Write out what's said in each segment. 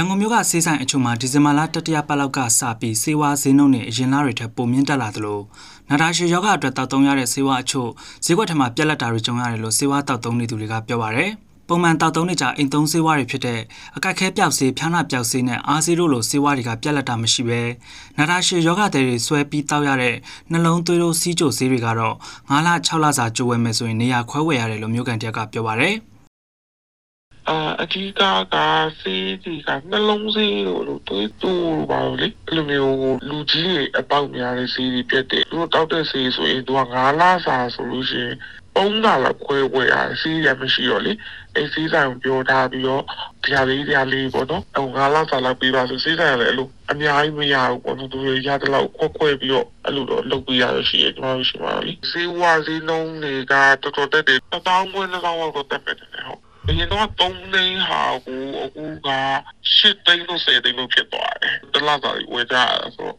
န်ကုန်မြို့ကစေးဆိုင်အချို့မှာဒီဇင်ဘာလတတိယပတ်လောက်ကစပြီးစေဝါဈေးနှုန်းတွေအရင်လတွေထက်ပိုမြင့်တက်လာသလိုနာတာရှည်ယောဂအတွက်တောက်သုံးရတဲ့စေဝါအချို့ဈေးကွက်ထမှာပြက်လက်တာတွေကြုံရတယ်လို့စေဝါတောက်သုံးနေသူတွေကပြောပါရယ်ပုံမှန်တောက်သုံးနေကြအိမ်သုံးစေဝါတွေဖြစ်တဲ့အကက်ခဲပြောက်စေးဖျားနာပြောက်စေးနဲ့အားစေးတို့လိုစေဝါတွေကပြက်လက်တာမရှိဘဲနာတာရှည်ယောဂတဲ့တွေဆွဲပြီးတောက်ရတဲ့နှလုံးသွေးတို့စီးကြိုစေးတွေကတော့9လ6လစာကြိုးဝဲမယ်ဆိုရင်နေရာခွဲဝယ်ရတယ်လို့မြို့ကန်တရက်ကပြောပါရယ် အာအကြီးကကစေးဒီကနှလုံးစေးလို့လို့တွေးတူပါလို့လေအဲ့လိုမျိုးလူကြီးတွေအပေါက်များတဲ့စေးတွေပြတ်တယ်သူတို့တောက်တဲ့စေးဆိုရင်သူက9လစာဆိုလို့ရှိရင်ပုံးတာလောက်ခွဲဝယ်ရစီးရမရှိတော့လေအဲစီးဆိုင်ကိုပြောထားပြီးတော့တရားလေးတရားလေးပေါ့နော်အဲငါးလောက်စာလောက်ပေးပါဆိုစီးဆိုင်လည်းအဲ့လိုအများကြီးမရဘူးပေါ့နော်သူတွေရတဲ့လောက်ခွက်ခွဲပြီးတော့အဲ့လိုတော့လုပ်ပေးရရရှိရကျွန်တော်ရှိပါလိစီးဝါစီးလုံးတွေကတော်တော်တက်တယ်တောင်းမွေးလောက်တော့တက်တယ်ဟုတ် အရင်တော့3သိန်းဟာကိုအခုက7သိန်းလို့10သိန်းလို့ဖြစ်သွားတယ်။တလားသာဝယ်ကြဆို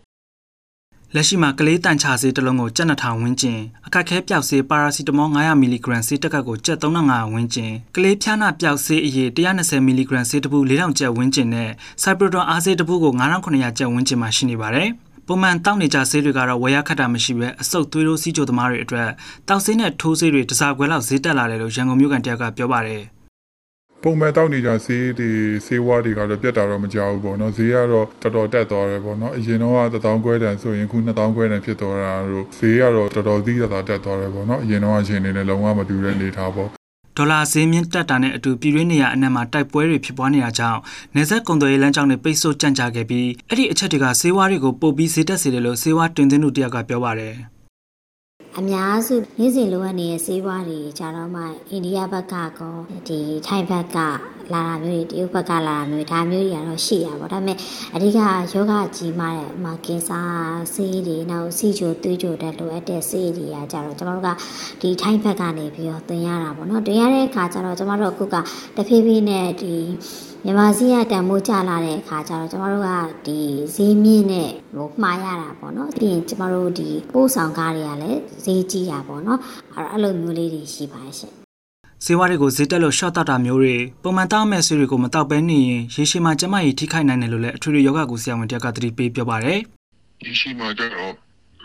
လက်ရှိမှာကလေးတန်ချဆေးတစ်လုံးကိုကျပ်2000ဝန်းကျင်အခက်ခဲပျောက်ဆေးပါရာစီတမော900မီလီဂရမ်ဆေးတက်ကတ်ကိုကျပ်3500ဝန်းကျင်ကလေးဖြားနာပျောက်ဆေးအရေ120မီလီဂရမ်ဆေးတစ်ပူ4000ကျပ်ဝန်းကျင်နဲ့ဆိုက်ပရိုတွန်အားဆေးတစ်ပူကို9900ကျပ်ဝန်းကျင်မှာရှိနေပါတယ်ပုံမှန်တောက်နေကြဆေးတွေကတော့ဝယ်ရခက်တာမရှိပဲအဆုတ်သွေးတို့စီးကြိုသမားတွေအတွက်တောက်ဆေးနဲ့ထိုးဆေးတွေတစားခွဲလောက်ဈေးတက်လာတယ်လို့ရန်ကုန်မြို့ကန်တယောက်ကပြောပါတယ်။ ပုံမှန်တောက်နေကြဆေးတွေဆေးဝါးတွေကတော့ပြတ်တာတော့မကြောက်ဘူးပေါ့နော်ဈေးကတော့တော်တော်တက်သွားတယ်ပေါ့နော်အရင်တော့က1000ခွဲတန်ဆိုရင်ခု2000ခွဲတန်ဖြစ်သွားတာတို့ဈေးကတော့တော်တော်သီးတာတက်သွားတယ်ပေါ့နော်အရင်တော့အချိန်နေနဲ့လုံးဝမတူတဲ့အနေထားပေါ့ဒေါ်လာဈေးမြင့်တက်တာနဲ့အတူပြည်တွင်းနေရအနှံ့မှာတိုက်ပွဲတွေဖြစ်ပွားနေတာကြောင့်နေဆက်ကုန်သွယ်ရေးလမ်းကြောင်းတွေပိတ်ဆို့ကြန့်ကြာခဲ့ပြီးအဲ့ဒီအချက်တွေကဆေးဝါးတွေကိုပို့ပြီးဈေးတက်စေတယ်လို့ဆေးဝါးတွင်သွင်းသူတယောက်ကပြောပါတယ်။ အများစုနေ့စဉ်လိုအပ်နေတဲ့ဆေးဝါးတွေကြတော့မှအိန္ဒိယဘက်ကကောဒီထိုင်းဘက်က လာတာမျိုးတွေတရုတ်ဘက်ကလာတာမျိုးဒါမျိုးတွေကတော့ရှိရပါတော့ဒါပေမဲ့အဓိကယောဂကြီးမားတဲ့မှာကင်ဆာဆေးတွေနောက်စီချိုသွေးချိုတဲ့လိုအပ်တဲ့ဆေးတွေကကြတော့ကျွန်တော်တို့ကဒီထိုင်းဘက်ကနေပြီးတော့သင်ရတာပေါ့နော်သင်ရတဲ့အခါကျတော့ကျွန်တော်တို့အခုကတဖြည်းဖြည်းနဲ့ဒီမြန်မာစီးရတန်မိုးကျလာတဲ့အခါကျတော့ကျမတို့ကဒီဈေးမြင့်နဲ့ဟိုမှားရတာပေါ့နော်ပြီးရင်ကျမတို့ဒီပို့ဆောင်ကားတွေကလည်းဈေးကြီးတာပေါ့နော်အဲ့လိုမျိုးလေးတွေရှိပါရှင် ဆေးဝါးတွေကိုဈေးတက်လို့ short တောက်တာမျိုးတွေပုံမှန်တောက်မဲ့ဆေးတွေကိုမတောက်ဘဲနေရင်ရေရှည်မှာကျမကြီးထိခိုက်နိုင်တယ်လို့လည်းအထွေထွေယောဂကူဆရာဝန်တယောက်ကသတိပေးပြောပါတယ်။ရေရှည်မှာကျတော့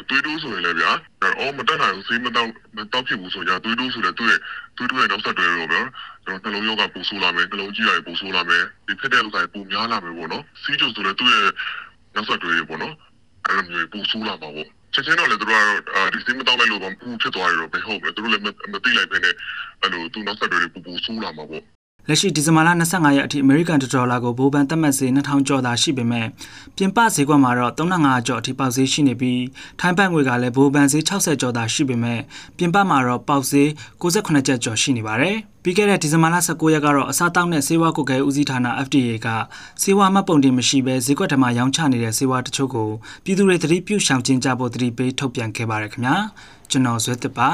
သွေးတိုးဆိုရင်လည်းဗျာအော်မတက်နိုင်ဘူးဆေးမတောက်မတောက်ဖြစ်ဘူးဆိုကြသွေးတိုးဆိုလည်းသူ့ရဲ့သွေးတိုးရဲ့နောက်ဆက်တွဲရောဗျာကျွန်တော်နှလုံးရောဂါပူဆိုးလာမယ်နှလုံးကြီးရပူဆိုးလာမယ်ဒီဖြစ်တဲ့ဥစ္စာပူများလာမယ်ပေါ့နော်စီးကျဆိုလည်းသူ့ရဲ့နောက်ဆက်တွဲပေါ့နော်အဲ့လိုမျိုးပူဆိုးလာမှာပေါ့ ချက်ချင်းတော့လေသူတို့ကဒီစိမတောင်းလိုက်လို့တော့ပူဖြစ်သွားရတော့ဘယ်ဟုတ်လဲသူတို့လည်းမသိလိုက်ပဲနဲ့အဲ့လိုသူနောက်ဆက်တွဲပူပူဆိုးလာမှာပေါ့ လက်ရှိဒီဇင်ဘာလ25ရက်အထိအမေရိကန်ဒေါ်လာကိုဘိုးဘန်သတ်မှတ်ဈေး2000ကျော်သာရှိပေမဲ့ပြင်ပဈေးကွက်မှာတော့3500ကျော်အထိပေါက်ဈေးရှိနေပြီးထိုင်းဘတ်ငွေကလည်းဘိုးဘန်ဈေး60ကျော်သာရှိပေမဲ့ပြင်ပမှာတော့ပေါက်ဈေး68ကျပ်ကျော်ရှိနေပါတယ်။ပြီးခဲ့တဲ့ဒီဇင်ဘာလ19ရက်ကတော့အစားတောက်နဲ့ဆေးဝါးကုတ်ကဲဦးစီးဌာန FDA ကဆေးဝါးမှတ်ပုံတင်မရှိဘဲဈေးကွက်ထမှာရောင်းချနေတဲ့ဆေးဝါးတချို့ကိုပြည်သူတွေသတိပြုရှောင်ကျဉ်ကြဖို့သတိပေးထုတ်ပြန်ခဲ့ပါတယ်ခင်ဗျာကျွန်တော်ဇွဲသစ်ပါ